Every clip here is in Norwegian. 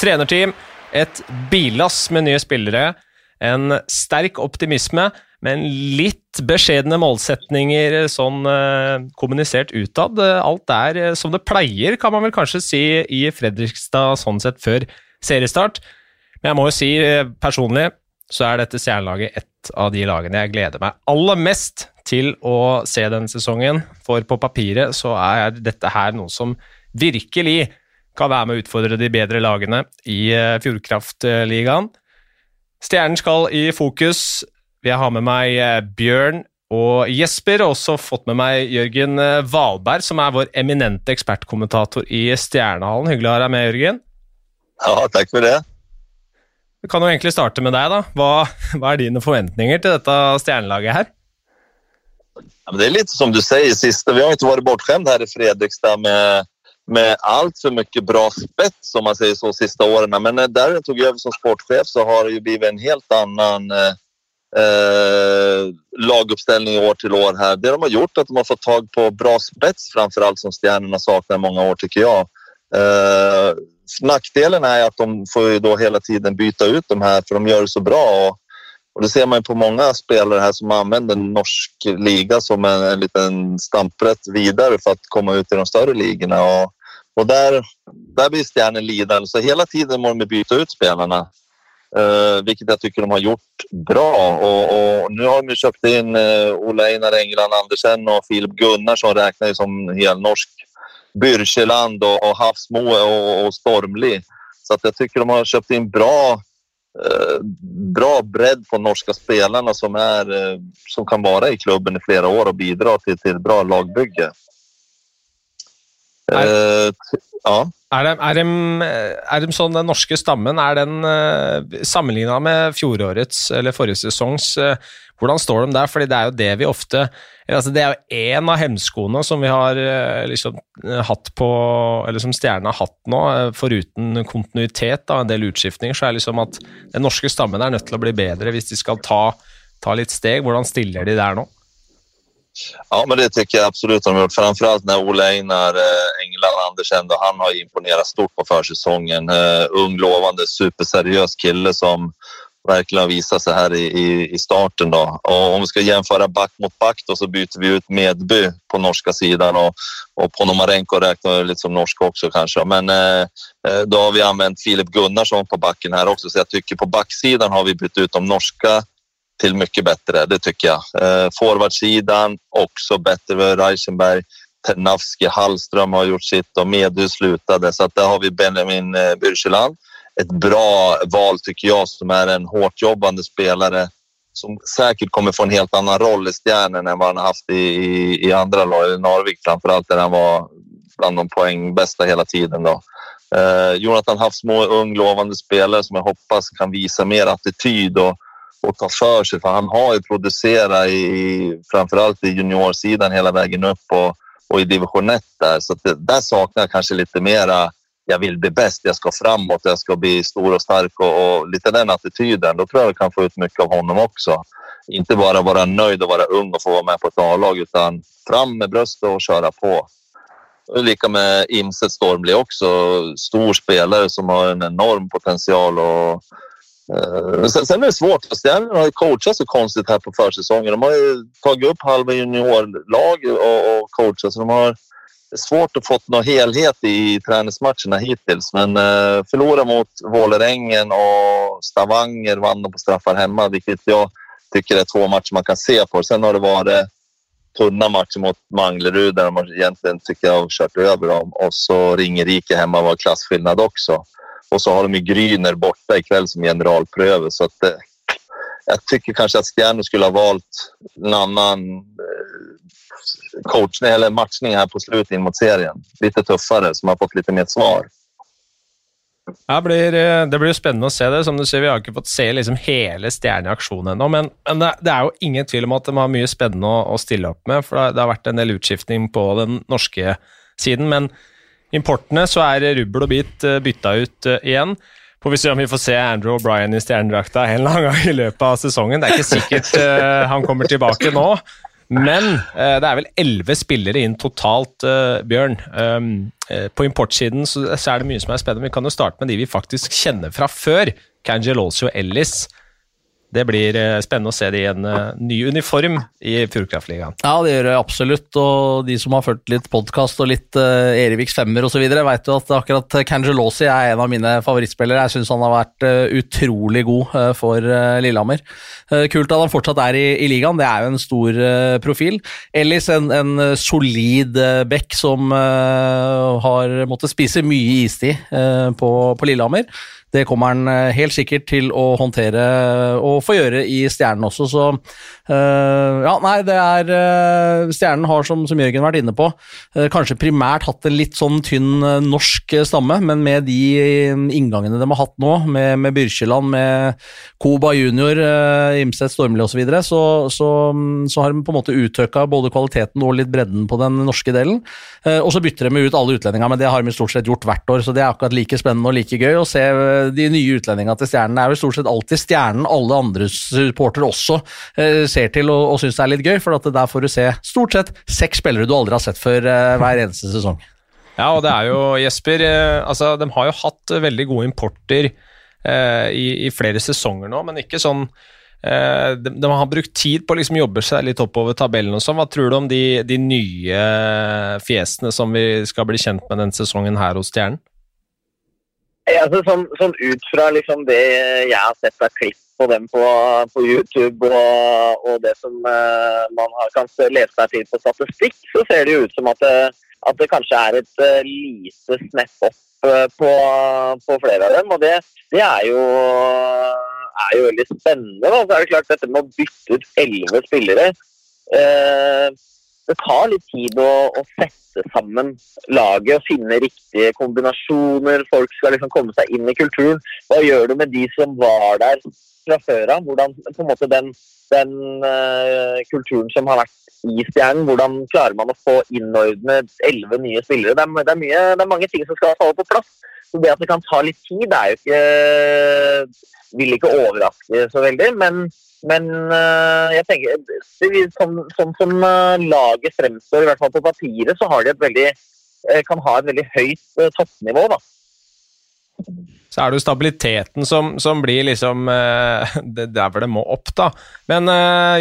Trenerteam, et billass med nye spillere, en sterk optimisme, men litt beskjedne målsetninger sånn eh, kommunisert utad. Alt er eh, som det pleier, kan man vel kanskje si, i Fredrikstad sånn sett før seriestart. Men jeg må jo si eh, personlig så er dette stjernelaget et av de lagene jeg gleder meg aller mest til å se denne sesongen. For på papiret så er dette her noe som virkelig kan være med å utfordre de bedre lagene i eh, Fjordkraftligaen. Stjernen skal i fokus. Jeg har med meg eh, Bjørn og Jesper, og også fått med meg Jørgen Valberg, som er vår eminente ekspertkommentator i Stjernehallen. Hyggelig å ha deg med, Jørgen. Ja, takk for det. Vi kan jo egentlig starte med deg. da. Hva, hva er dine forventninger til dette stjernelaget her? Ja, det er litt som du sier, siste. vi har ikke vært bortskjemt her i Fredrikstad med, med altfor mye bra spets som man sier så siste årene. Men der jeg tok over som sportssjef, så har det jo blitt en helt annen eh, eh, lagoppstilling år til år her. Det de har gjort, at de har fått tak på bra spets, framfor alt som stjernene i mange år, syns jeg. Eh, nackdelen är att de får ju då hela tiden byta ut de här för de gör det så bra. Och, och det ser man på många spelare här som använder norsk liga som en, en liten stamprätt vidare för att komma ut i de större ligorna. Och där, där blir stjärnen lidande. Så hela tiden måste de byta ut spelarna. Uh, vilket jag tycker de har gjort bra. Och, och nu har de köpt in uh, Ola Einar England Andersen och Filip Gunnar som räknar ju som helnorsk Byrkjeland och, och Havsmo och, och Stormli. Så att jag tycker de har köpt in bra, uh, bra bredd på norska spelarna som, är, uh, som kan vara i klubben i flera år och bidra till, till bra lagbygge. Eh, ja. Er de, er, de, er de, sånn, Den norske stammen, er den uh, sammenligna med fjorårets eller forrige sesongs uh, Hvordan står de der? Fordi det er jo det vi ofte altså Det er jo én av hemskoene som vi har liksom, hatt på Eller som stjernene har hatt nå, foruten kontinuitet og en del utskiftninger, så er det liksom at den norske stammen er nødt til å bli bedre hvis de skal ta, ta litt steg. Hvordan stiller de der nå? Ja, men det tycker jag absolut de har gjort. Framförallt när Ola Einar eh, England Andersen, då, han har imponerat stort på försäsongen. Uh, ung, lovande, superseriös kille som verkligen har visat sig här i, i, i, starten. Då. Och om vi ska jämföra back mot back så byter vi ut Medby på norska sidan och, och Ponomarenko räknar lite som norsk också kanske. Men eh, eh, då har vi använt Filip Gunnarsson på backen här också så jag tycker på backsidan har vi bytt ut de norska till mycket bättre, det tycker jag. Eh, forwardsidan också bättre Reichenberg. Ternavski, Hallström har gjort sitt och Medu slutade. Så att där har vi Benjamin eh, Bürseland. Ett bra val tycker jag som är en hårt jobbande spelare som säkert kommer få en helt annan roll i Stjärnen än vad han haft i, i, i andra lag, i Narvik framförallt där han var bland de poängbästa hela tiden. Då. Eh, Jonathan Havsmo, ung lovande spelare som jag hoppas kan visa mer attityd och och ta för sig. För han har ju producerat i, framförallt i juniorsidan hela vägen upp och, och i division 1 där. Så det, där saknar jag kanske lite mera jag vill bli bäst, jag ska framåt, jag ska bli stor och stark och, och lite den attityden. Då tror jag vi kan få ut mycket av honom också. Inte bara vara nöjd och vara ung och få vara med på ett A-lag utan fram med bröstet och köra på. Lika med Imset Stormli också. Stor spelare som har en enorm potential och sen, sen är det svårt. Stjärnorna har ju coachat så konstigt här på försäsongen. De har ju tagit upp halva juniorlag och, och coachat så de har svårt att få någon helhet i träningsmatcherna hittills. Men eh, förlora mot Vålerengen och Stavanger vann de på straffar hemma, vilket jag tycker är två matcher man kan se på. Sen har det varit tunna matcher mot Manglerud där de egentligen tycker jag har kört över dem. Och så Ringerike hemma var klassskillnad också. Och så har de ju Gryner borta ikväll som generalpröve. Så att, eh, jag tycker kanske att Stjärnor skulle ha valt en annan eh, coachning eller matchning här på slutet in mot serien. Lite tuffare, som har fått lite mer svar. Blir, eh, det blir jo spennende å se det. Som du sier, Vi har ikke fått se liksom hele Stjerne i aksjon ennå, men, men det, er jo ingen tvil om at de har mye spennende å, å stille opp med. for det har vært en del utskiftning på den norske siden. men importene så er rubbel og bit eh, bytta ut eh, igjen. Får vi se om vi får se Andrew O'Brien i stjernedrakta en eller annen gang i løpet av sesongen. Det er ikke sikkert uh, han kommer tilbake nå. Men det er vel elleve spillere inn totalt, Bjørn. Um, på importsiden så, er det mye som er spennende. Vi kan jo starte med de vi faktisk kjenner fra før. Cangelosi og Ellis. Det blir eh, spennende å se det i en uh, ny uniform i Fjordkraftligaen. Ja, det gjør det absolutt. Og de som har fulgt litt podkast og litt uh, Eriviks femmer osv., vet jo at akkurat Kangelosi er en av mine favorittspillere. Jeg syns han har vært uh, utrolig god uh, for Lillehammer. kult at han fortsatt er i, i, ligaen, det er jo en stor profil. Ellis, en, en solid back som har måttet spise mye istid på, på Lillehammer. Det kommer han eh, helt sikkert til å håndtere og få gjøre i Stjernen også, så uh, Ja, nei, det er uh, Stjernen har, som, som, Jørgen har vært inne på, uh, kanskje primært hatt en litt sånn tynn norsk stamme, men med de inngangene de har hatt nå, med, med Byrkjeland, med Koba junior, Imset Stormli osv., så, videre, så, så, så har de på en måte uttøkka både kvaliteten og litt bredden på den norske delen. og så bytter de ut alle utlendingene, men det har de stort sett gjort hvert år, så det er akkurat like spennende og like gøy å se de nye utlendingene til Stjernen er jo stort sett alltid Stjernen alle andre supportere også eh, ser til og, og syns det er litt gøy, for der får du se stort sett seks spillere du aldri har sett før eh, hver eneste sesong. Ja, og det er jo, Jesper eh, altså, De har jo hatt veldig gode importer eh, i, i, flere sesonger nå, men ikke sånn de, de, har brukt tid på å liksom jobbe seg litt oppover tabellen og sånn. Hva tror du om de, de nye fjesene som vi skal bli kjent med denne sesongen her hos Stjernen? Altså, sånn, sånn, ut fra liksom det jeg har sett av klipp på dem på, på YouTube, og, og, det som uh, man har kan lese seg til på statistikk, så ser det jo ut som at det, at det kanskje er et uh, lite snepp opp uh, på, på, flere av dem. Og det, det er, jo, er, jo, veldig spennende. Da. Så er det klart dette med å bytte ut elleve spillere Det tar litt tid å, å sette sammen laget og finne riktige kombinasjoner. Folk skal liksom komme seg inn i kulturen. Hva gjør du med de som var der fra før av? Hvordan på en måte den, den uh, kulturen som har vært i Stjernen, hvordan klarer man å få innordnet elleve nye spillere? Det er, det, er mye, det er, mange ting som skal falle på plass. Så Det at det kan ta litt tid, er jo ikke Vil ikke overraske så veldig. men men uh, jeg tenker, sånn, som, som uh, laget fremstår, i hvert fall på papiret, så har de et veldig, uh, kan ha et veldig høyt toppnivå. da. Så er det jo stabiliteten som, som blir liksom det er vel det må opp, da. Men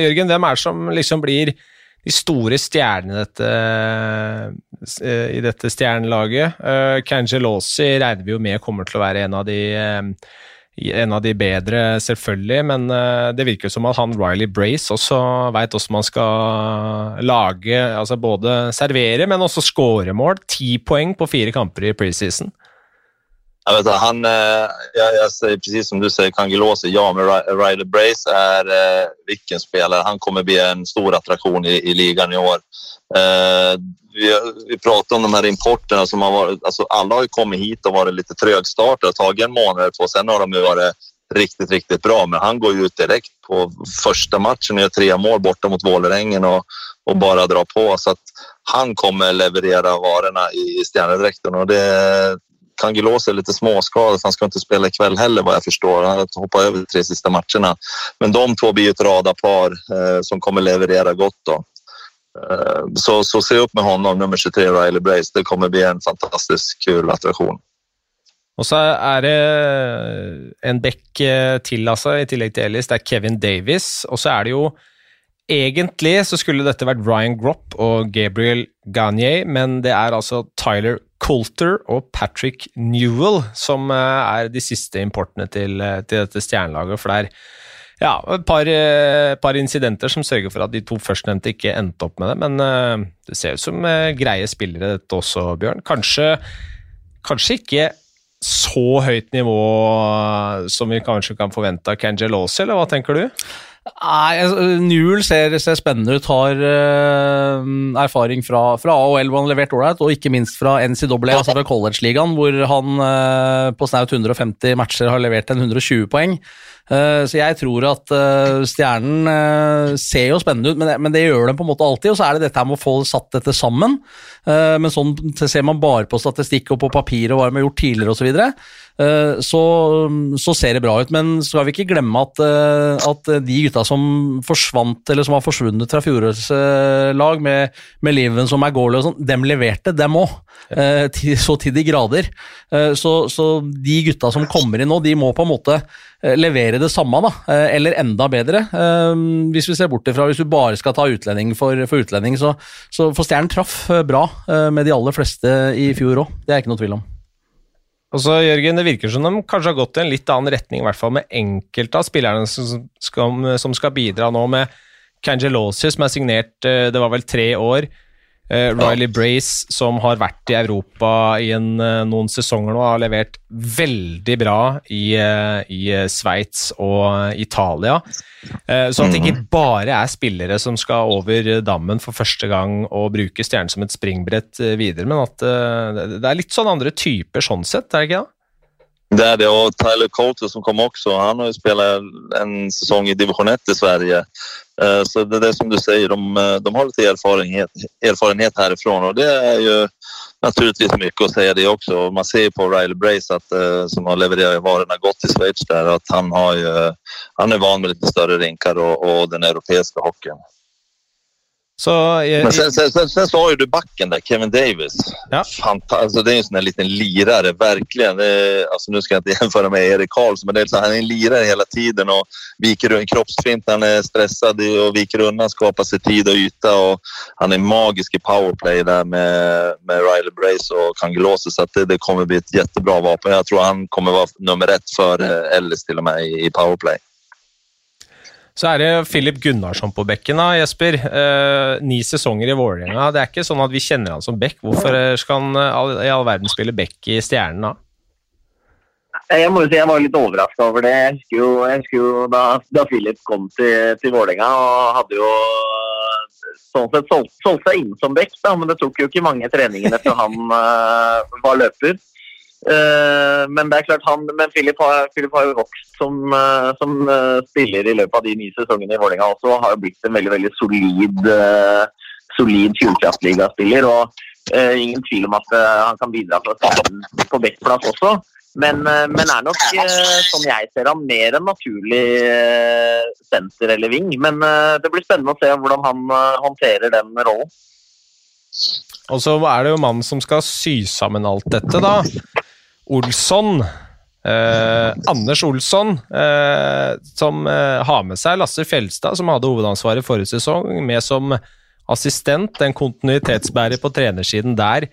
Jørgen, hvem er det som liksom blir de store stjernene i dette stjernelaget? Uh, Cangelosi regner vi jo med kommer til å være en av de en av de bedre, selvfølgelig, men det virker som at han Riley Brace også veit hvordan man skal lage altså Både servere, men også skåre. Ti poeng på fire kamper i preseason. Jag vet, han, eh, jag, jag säger precis som du säger, Kangelosi, ja, men Ryder Brace är eh, vilken spelare. Han kommer bli en stor attraktion i, i ligan i år. Eh, vi, vi pratar om de här importerna som har varit, alltså alla har ju kommit hit och varit lite trögstartade, tagit en månad eller två. Sen har de ju varit riktigt, riktigt bra. Men han går ju ut direkt på första matchen och gör tre mål borta mot Vålerengen och, och bara drar på. Så att han kommer leverera varorna i stjärnedräkten och det, Kangelos är lite småskadad, han ska inte spela ikväll heller vad jag förstår. Han har hoppat över de tre sista matcherna. Men de två blir ett radapar eh, som kommer leverera gott. Då. Eh, så, så se upp med honom, nummer 23, Riley Brace. Det kommer bli en fantastisk kul attraktion. Og så er det en bekk eh, til, altså, i tillegg til Ellis. Det er Kevin Davis. Og så er det jo Egentlig så skulle dette vært Ryan Gropp og Gabriel Gagne, men det er altså Tyler Coulter og Patrick Newell som eh, er de siste importene til, til dette stjernelaget. For det er ja, et par, eh, par, incidenter som sørger for at de to førstnevnte ikke endte opp med det. Men det ser ut som greie spillere, dette også, Bjørn. Kanskje, kanskje ikke så høyt nivå som vi kanskje kan forvente av Cangelosi, eller hva tenker du? Nei, altså, Newell ser, ser, spennende ut. Har uh, erfaring fra, fra AHL hvor han har levert ålreit, og ikke minst fra NCAA, altså fra college-ligaen, hvor han uh, på snaut 150 matcher har levert en 120 poeng. Uh, så jeg tror at Stjernen ser jo spennende ut, men men det, gjør den på en måte alltid. Og så er det dette med å få satt dette sammen. men sånn ser man bare på statistikk og på papir og hva de har gjort tidligere osv. Så, så så ser det bra ut, men skal vi ikke glemme at, at de gutta som forsvant, eller som har forsvunnet fra fjorårets lag, med, med Liven som er goalie og sånn, dem leverte, dem òg. så til de grader. Så, så de gutta som kommer inn nå, de må på en måte Eh, levere det samme, da, eh, eller enda bedre. Eh, hvis vi ser bort ifra hvis du bare skal ta utlending for, for utlending, så, så for Stjernen traff bra med de aller fleste i fjor òg. Det er ikke noe tvil om. Og så, Jørgen, Det virker som de kanskje har gått i en litt annen retning, i hvert fall med enkelte av spillerne som skal, som skal bidra nå, med Kangelosi, som er signert det var vel tre år. Uh, Riley Brace, som har vært i Europa i en, uh, noen sesonger nå, har levert veldig bra i, uh, i Sveits og Italia. så at det ikke mhm. bare er spillere som skal over dammen for første gang og bruke stjernen som et springbrett videre, men at det er litt sånn andre typer sånn sett, er det ikke det? Det är det och Tyler Coulter som kom också. Han har ju spelat en säsong i division 1 i Sverige. Eh, så det är det som du säger, de, eh, de har lite erfarenhet, erfarenhet härifrån och det är ju naturligtvis mycket att säga det också. Man ser på Riley Brace att, eh, som har levererat varorna gott i Schweiz där att han, har ju, han är van med lite större rinkar och, och den europeiska hockeyn. Så jeg, Men sen, sen, sen, sen, så har ju du backen där, Kevin Davis. Ja. alltså, det är en sån här liten lirare, verkligen. Är, alltså, nu ska jag inte jämföra med Erik Karlsson, men det är så, han är en lirare hela tiden och viker en kroppsfint han är stressad och viker undan, skapar sig tid och yta. Och han är magisk i powerplay där med, med Riley Brace och Kangelose, så det, det, kommer bli ett jättebra vapen. Jag tror han kommer vara nummer ett For Ellis till och med i, i powerplay. Så er det Filip Gunnarsson på bekken, da, Jesper. Eh, ni sesonger i Vålerenga. Det er ikke sånn at vi kjenner han som bekk. Hvorfor skal han all, i all verden spille bekk i Stjernen da? Jeg må jo si jeg var litt overraska over det. Jeg husker jo, jeg husker jo da, da Philip kom til, til Vålerenga og hadde jo sånn sett solgt, solgt seg inn som bekk. men det tok jo ikke mange treningene før han uh, var løper. Uh, men det er klart han, men Philip har, Philip har jo vokst som, uh, som uh, spiller i løpet av de ni sesongene i Vålerenga også. Og Har jo blitt en veldig veldig solid, solid Fjordkraftligaspiller. Og ingen tvil om at han kan bidra til å ta den på backplass også. Men, men, er nok, som jeg ser han, mer enn naturlig senter eller ving. Men det blir spennende å se hvordan han håndterer den rollen. Og så er det jo mannen som skal sy sammen alt dette, da. Olsson. Eh, Anders Olsson, eh, som eh, har med seg Lasse Fjelstad, som hadde hovedansvaret forrige sesong, med som assistent, en kontinuitetsbærer på trenersiden der.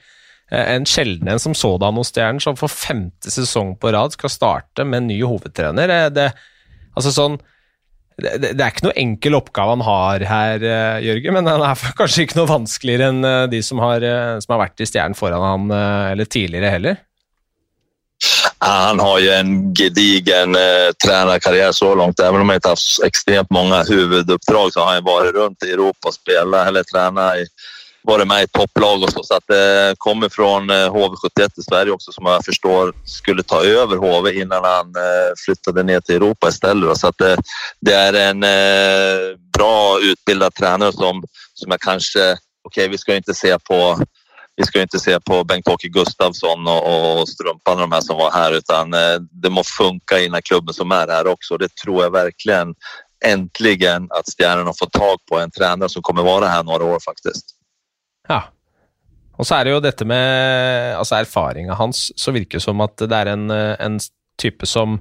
Eh, en sjelden en som sådan hos Stjernen, som for femte sesong på rad skal starte med en ny hovedtrener. Eh, det, altså sånn det, det, er ikke noe enkel oppgave han har her, Jørgen, men han er kanskje ikke noe vanskeligere enn de som har, som har, vært i Stjernen foran han eller tidligere heller. Han har ju en gedigen eh, tränarkarriär så långt. Även om han inte haft extremt många huvuduppdrag så har han varit runt i Europa och spelat eller tränat i med i topplag och så. Så att det kommer från HV71 eh, i Sverige också som jag förstår skulle ta över HV innan han eh, flyttade ner till Europa istället. Så att det, det är en eh, bra utbildad tränare som, som jag kanske, okej okay, vi ska inte se på vi ska inte se på Bengt-Åke Gustafsson och, och Strumpan de här som var här utan det må funka i den klubben som är här också. Det tror jag verkligen äntligen att Stjärnorna har fått tag på en tränare som kommer vara här några år faktiskt. Ja. Og så er det jo dette med altså erfaringa hans, så virker det som at det er en, en type som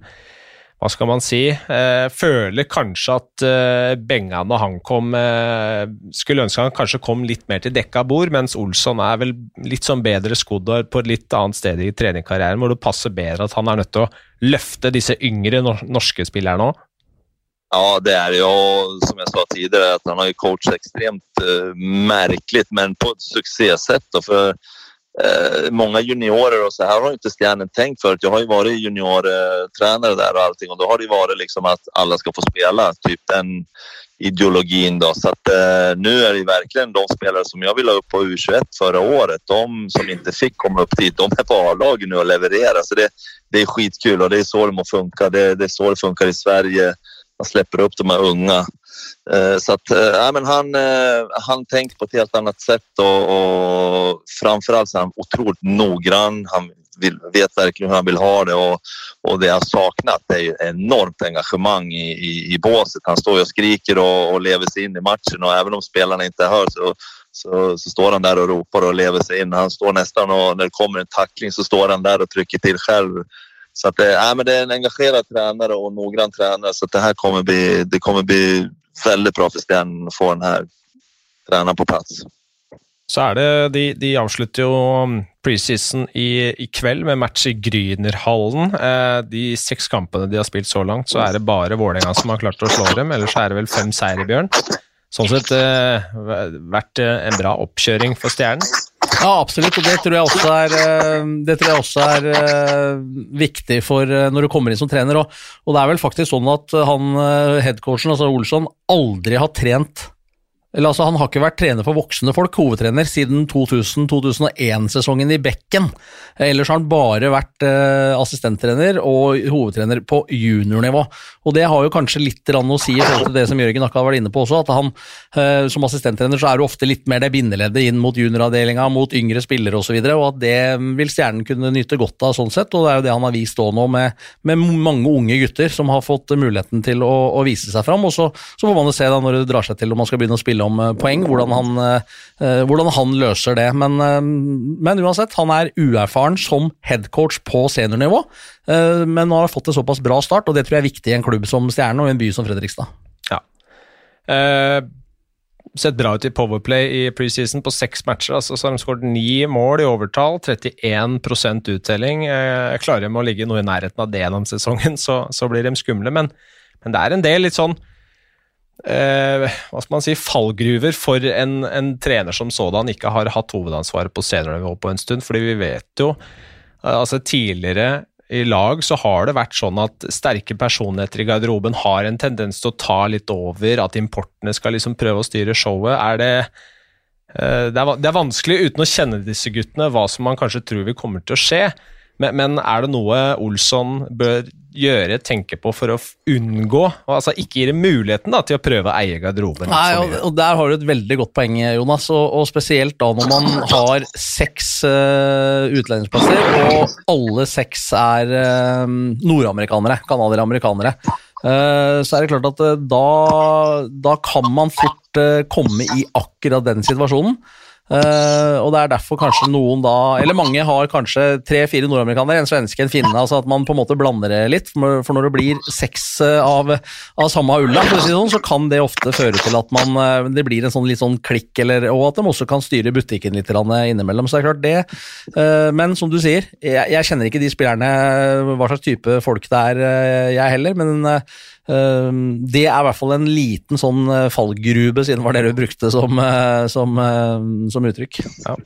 hva skal man si, eh, føler kanskje at eh, Bengan når han kom eh, Skulle ønske han kanskje kom litt mer til dekka bord, mens Olsson er vel litt sånn bedre skodd på et litt annet sted i treningskarrieren, hvor det passer bedre at han er nødt til å løfte disse yngre norske spillerne òg. Ja, det er jo, som jeg sa tidligere, at han har jo coachet ekstremt uh, merkelig, men på et suksessett. For eh, många juniorer och så här har inte Stjärnen tänkt förut. Jag har ju varit juniortränare där och allting och då har det varit liksom att alla ska få spela, typ den ideologin då. Så att eh, nu är det verkligen de spelare som jag ville ha upp på U21 förra året, de som inte fick komma upp dit, de är på A-laget nu och levererar. Så det, det är skitkul och det är så det må funka. Det, det är så det funkar i Sverige. Man släpper upp de här unga. Eh, så att, ja, men han, äh, han tänker på ett helt annat sätt och, och framförallt så är han otroligt noggrann. Han vill, vet verkligen hur han vill ha det och, och det han saknat är ju enormt engagemang i, i, i båset. Han står och skriker och, och lever sig in i matchen och även om spelarna inte hör så, så, så, står han där och ropar och lever sig in. Han står nästan och när det kommer en tackling så står han där och trycker till själv. Så att det, äh, men det är en engagerad tränare och noggrann tränare så det här kommer bli, det kommer bli väldigt bra for Stjernen å få den treneren på plass. Så er det, de, de avslutter jo um, preseason i, i, kveld med match i Grynerhallen. Eh, de seks kampene de har spilt så langt, så er det bare Vålerenga som har klart å slå dem. Ellers er det vel fem seire, Bjørn. Sånn sett eh, vært eh, en bra oppkjøring for Stjernen. Ja, absolutt, og det tror jeg også er, eh, jeg også er uh, viktig for uh, når du kommer inn som trener. Og, og, det er vel faktisk sånn at han headcoachen, altså Olsson, aldri har trent eller altså, Han har ikke vært trener for voksne folk, hovedtrener, siden 2000-2001-sesongen i Bekken. Ellers har han bare vært eh, assistenttrener og hovedtrener på juniornivå. Og Det har jo kanskje litt å si i forhold til det som Jørgen Akka vært inne på også, at han eh, som assistenttrener så er du ofte litt mer det bindeleddet inn mot junioravdelinga, mot yngre spillere osv., og, så videre, og at det vil Stjernen kunne nyte godt av sånn sett. Og det er jo det han har vist òg nå, med, med, mange unge gutter som har fått muligheten til å, å vise seg fram. Og så, så får man jo se da når det drar seg til om man skal begynne å spille om eh, hvordan han, eh, hvordan han løser det. Men, eh, men, uansett, han er uerfaren som headcoach på seniornivå, men nå har fått en såpass bra start, og det tror jeg er viktig i en klubb som Stjerne og i en by som Fredrikstad. Ja. Uh sett bra ut i Powerplay i preseason på seks matcher. Altså, så har de skåret ni mål i overtall, 31 uttelling. Eh, klarer de å ligge noe i nærheten av det gjennom sesongen, så, så blir de skumle. Men, men, det er en del litt sånn eh, hva skal man si, fallgruver for en, en, trener som sådan ikke har hatt hovedansvaret på seniornivå på en stund. fordi vi vet jo eh, altså Tidligere i lag så har det vært sånn at sterke personligheter i garderoben har en tendens til å ta litt over, at importene skal liksom prøve å styre showet. Er det, eh, det, er, vanskelig uten å kjenne disse guttene hva som man kanskje tror vil kommer til å skje. Men, men, er det noe Olsson bør gjøre, tenke på for å unngå altså Ikke gi dem muligheten da, til å prøve å eie garderoben? Nei, og, og, Der har du et veldig godt poeng, Jonas. Og, og spesielt da når man har seks uh, utlendingsplasser, og alle seks er uh, nordamerikanere, canadiere, amerikanere. Uh, så er det klart at da, da kan man fort komme i akkurat den situasjonen. Uh, og det er derfor kanskje noen da Eller mange har kanskje tre-fire nordamerikanere, en svenske, en finne. altså At man på en måte blander det litt. For når det blir seks eh, av, av samme ulla, sånn, så kan det ofte føre til at man eh, det blir en sånn litt sånn klikk, eller, og at de også kan styre butikken litt innimellom. Så det er klart det. Uh, men som du sier, jeg, jeg, kjenner ikke de spillerne, hva slags type folk det er, jeg heller. men det er i hvert fall en liten sånn eh, fallgrube, siden det var det du brukte som, eh, som, eh, som uttrykk. Ja.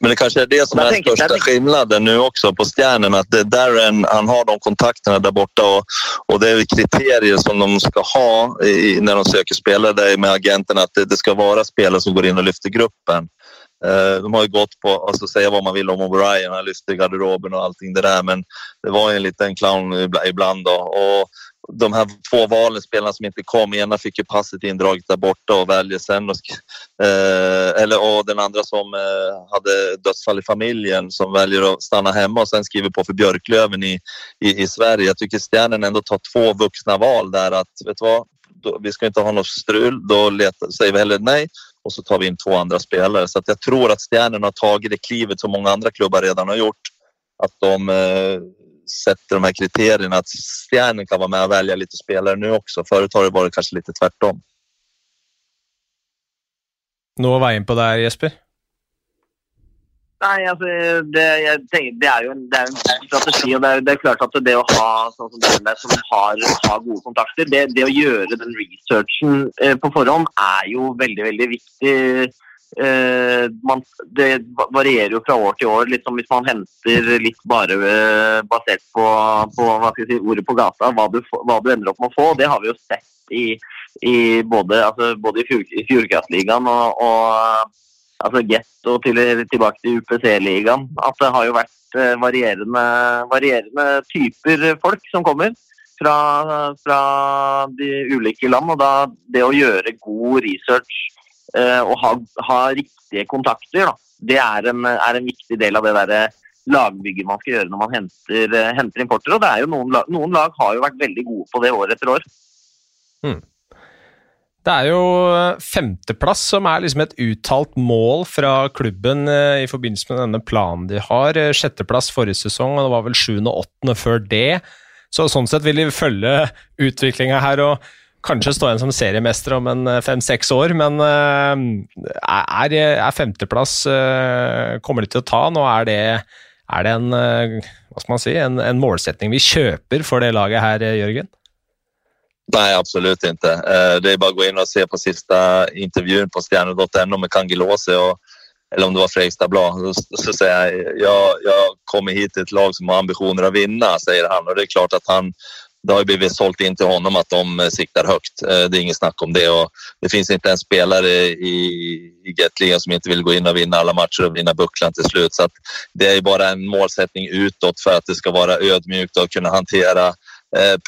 Men det kanske är det som är den största skillnaden nu också på Stjärnen. Att det Darren, han har de kontakterna där borta och, och det är kriterier som de ska ha i, när de söker spelare där med agenten. Att det, det, ska vara spelare som går in och lyfter gruppen. Uh, de har ju gått på, alltså säga vad man vill om O'Brien, han lyfter garderoben och allting det där. Men det var ju en liten clown ibland då. Och de här två valen, spelarna som inte kom, ena fick ju passet indraget där borta och väljer sen. Och, eh, eller, och den andra som eh, hade dödsfall i familjen som väljer att stanna hemma och sen skriver på för Björklöven i, i, i Sverige. Jag tycker Stjärnen ändå tar två vuxna val där att, vet du vad, då, vi ska inte ha något strul, då letar, säger vi hellre nej och så tar vi in två andra spelare. Så jag tror att Stjärnen har tagit det klivet som många andra klubbar redan har gjort. Att de eh, sätter de här kriterierna att Stjärnen kan vara med och välja lite spelare nu också. Förut har det varit kanske lite tvärtom. Noe veien på der, Jesper? Nei, altså, det, jeg tenker, det, er jo en, det er en strategi. og det er, det er, klart at det å ha sånn som denne som har, har gode kontakter, det, det, å gjøre den researchen eh, på forhånd er jo veldig veldig viktig eh, man, Det varierer jo fra år til år. Litt som hvis man henter litt bare eh, basert på, på si, ordet på gata, hva du, hva du, ender opp med å få. Det har vi jo sett i, i både, altså, både i, fjord, i Fjordkraftligaen og, og altså Get og til, tilbake til UPC-ligaen. At det har jo vært eh, varierende, varierende typer folk som kommer fra, fra, de ulike land. Og da det å gjøre god research og ha, ha, riktige kontakter, da, det er en, er en, viktig del av det der lagbygget man skal gjøre når man henter, henter importer. Og det er jo noen, noen, lag har jo vært veldig gode på det år etter år. Hmm. Det er jo femteplass som er liksom et uttalt mål fra klubben eh, i forbindelse med denne planen de har. Sjetteplass forrige sesong, og det var vel sjuende og åttende før det. Så sånn sett vil de følge utviklinga her og kanskje stå igjen som seriemester om en eh, fem-seks år, men uh, er, er, femteplass uh, Kommer de til å ta? Nå er det, er det en, hva skal man si, en, en, målsetning vi kjøper for det laget her, Jørgen? Nei, absolutt ikke. Det er bare å gå inn og se på siste intervjuen på stjerne.no med Kangilose. og eller om det var Fredrikstad Blad, så, sier jeg jeg kommer hit til et lag som har ambisjoner å vinne, sier han. Og det er klart at han, det har blivit sålt in till honom att de eh, siktar högt. Eh, det är inget snack om det. Och det finns inte en spelare i, i Gatligan som inte vill gå in och vinna alla matcher och vinna bucklan till slut. Så det är bara en målsättning utåt för att det ska vara ödmjukt och kunna hantera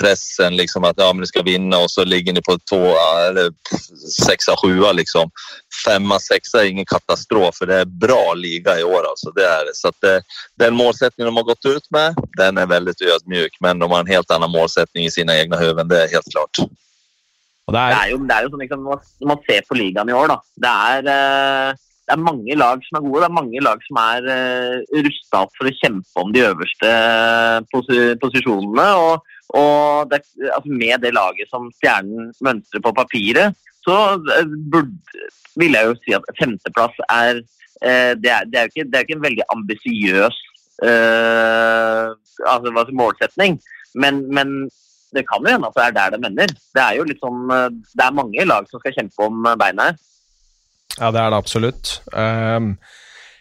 pressen liksom att ja, men de ska vinna och så ligger ni på två, eller sexa, sjua liksom. Femma, sexa är ingen katastrof för det är bra liga i år alltså. Det är. Så att det, den målsättning de har gått ut med, den är väldigt ödmjuk. Men de har en helt annan målsättning i sina egna huvuden, det är helt klart. Det er... det, er... jo, det er jo sånn liksom, Når man ser på ligaen i år, da. Det er, eh, det er mange lag som er gode. Det er mange lag som er uh, rusta opp for å kjempe om de øverste pos posisjonene. og og det, altså med det laget som Stjernen mønstrer på papiret, så eh, burde, vil jeg jo si at femteplass er eh, det, er, det, er ikke, det er ikke en veldig ambisiøs uh, altså, målsetning. Men, men, det kan jo hende at det er der det mener. Det er jo litt sånn, det er mange lag som skal kjempe om beina her. Ja, det er det absolutt. Um,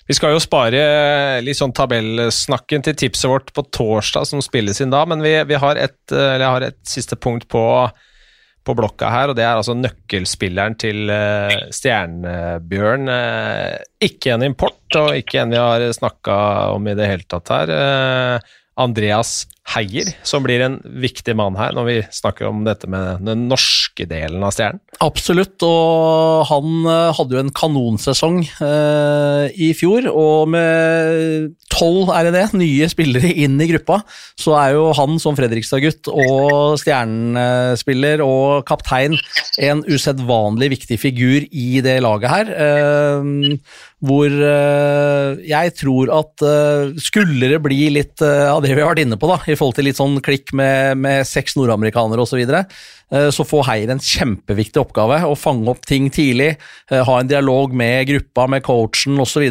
vi skal jo spare litt sånn tabellsnakken til tipset vårt på torsdag, som spilles inn da, men vi, vi har, et, jeg har et siste punkt på, på, blokka her, og det er altså nøkkelspilleren til uh, Stjernebjørn. Uh, ikke en import, og ikke en vi har snakka om i det hele tatt her. Uh, Andreas Heier, som blir en viktig mann her når vi snakker om dette med den norske delen av Stjernen. Absolutt, og han eh, hadde jo en kanonsesong eh, i fjor. Og med tolv er det det, nye spillere inn i gruppa, så er jo han som Fredrikstad-gutt og stjernespiller og kaptein en usedvanlig viktig figur i det laget her. Eh, hvor eh, jeg tror at eh, skulle det bli litt av det vi har vært inne på, da, i forhold til litt sånn klikk med, med seks nordamerikanere osv., så, videre, så får Heier en kjempeviktig oppgave. Å fange opp ting tidlig, ha en dialog med gruppa, med coachen osv.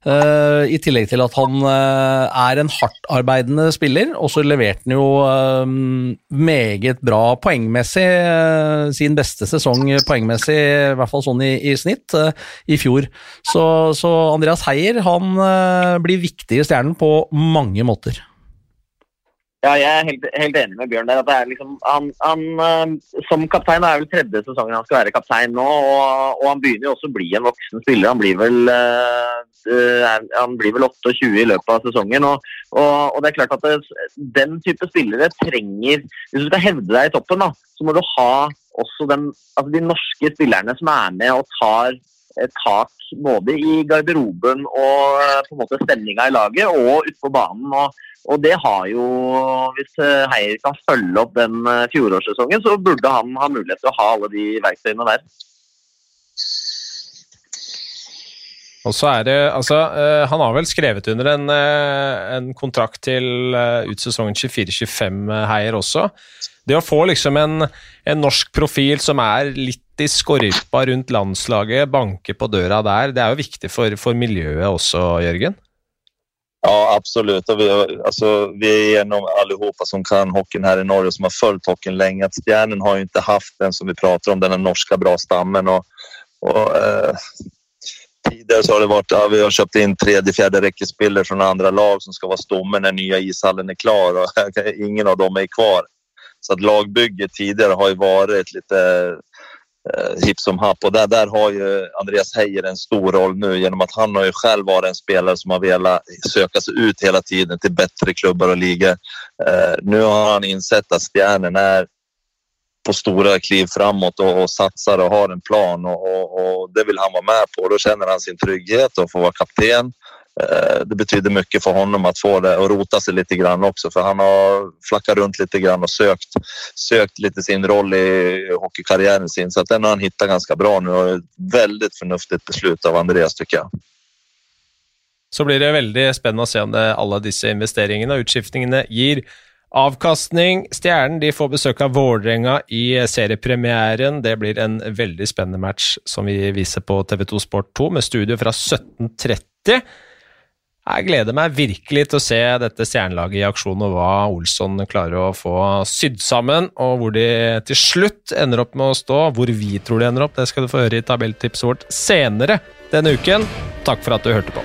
Uh, I tillegg til at han er en hardtarbeidende spiller, og så leverte han jo meget bra poengmessig. sin beste sesong poengmessig, i hvert fall sånn i, i snitt, i fjor. Så, så, Andreas Heier han blir viktig i Stjernen på mange måter. Ja, jeg er helt, helt, enig med Bjørn der. at liksom, han, han, uh, Som kaptein er vel tredje sesongen han skal være kaptein nå. Og, og han begynner jo også å bli en voksen spiller. Han blir vel, uh, han blir vel 28 i løpet av sesongen. Og, og, og det er klart at det, den type spillere trenger Hvis du skal hevde deg i toppen, da, så må du ha også den, altså de norske spillerne som er med og tar tak både i garderoben og på en måte stemninga i laget og utenfor banen. og og det har jo, hvis eh, Heier kan følge opp den eh, fjorårssesongen, så burde han ha mulighet til å ha alle de verktøyene der. Og så er det, altså, uh, Han har vel skrevet under en, uh, en kontrakt til uh, ut sesongen 24-25, Heier også. Det å få liksom en, en, norsk profil som er litt i skorpa rundt landslaget, banke på døra der, det er jo viktig for, for miljøet også, Jørgen? Ja, absolutt. Vi, altså, vi er gjennom alle som kan hockeyen her i Norge som har fulgt hockeyen lenge. At Stjernen har jo ikke haft den som vi prater om, den norske bra stammen. Og, og eh, Tidigare så har det varit, ja, vi har köpt in tredje, fjärde räckespillere från andra lag som ska vara stommen när nya ishallen är klar och ingen av dem är kvar. Så att lagbygget tidigare har ju varit lite eh, hipp som happ och där, där har ju Andreas Heijer en stor roll nu genom att han har ju själv varit en spelare som har velat söka sig ut hela tiden till bättre klubbar och ligor. Eh, nu har han insett att Stjärnen är på stora kliv framåt och, och satsar och har en plan och, och, och, det vill han vara med på. Då känner han sin trygghet och får vara kapten. Eh, det betyder mycket för honom att få det och rota sig lite grann också han har flackat runt lite grann och sökt, sökt sin roll i hockeykarriären sin så den har han hittat ganska bra nu och ett väldigt förnuftigt beslut av Andreas tycker jag. Så blir det veldig spennende å se om det, alle disse investeringene og utskiftningene gir avkastning. Stjernen de får besøk av Vålerenga i seriepremieren. Det blir en veldig spennende match som vi viser på TV2 Sport 2 med studio fra 17.30. Jeg gleder meg virkelig til å se dette stjernelaget i aksjon, og hva Olsson klarer å få sydd sammen, og hvor de til slutt ender opp med å stå. Hvor vi tror de ender opp, det skal du få høre i tabelltipset vårt senere denne uken. Takk for at du hørte på.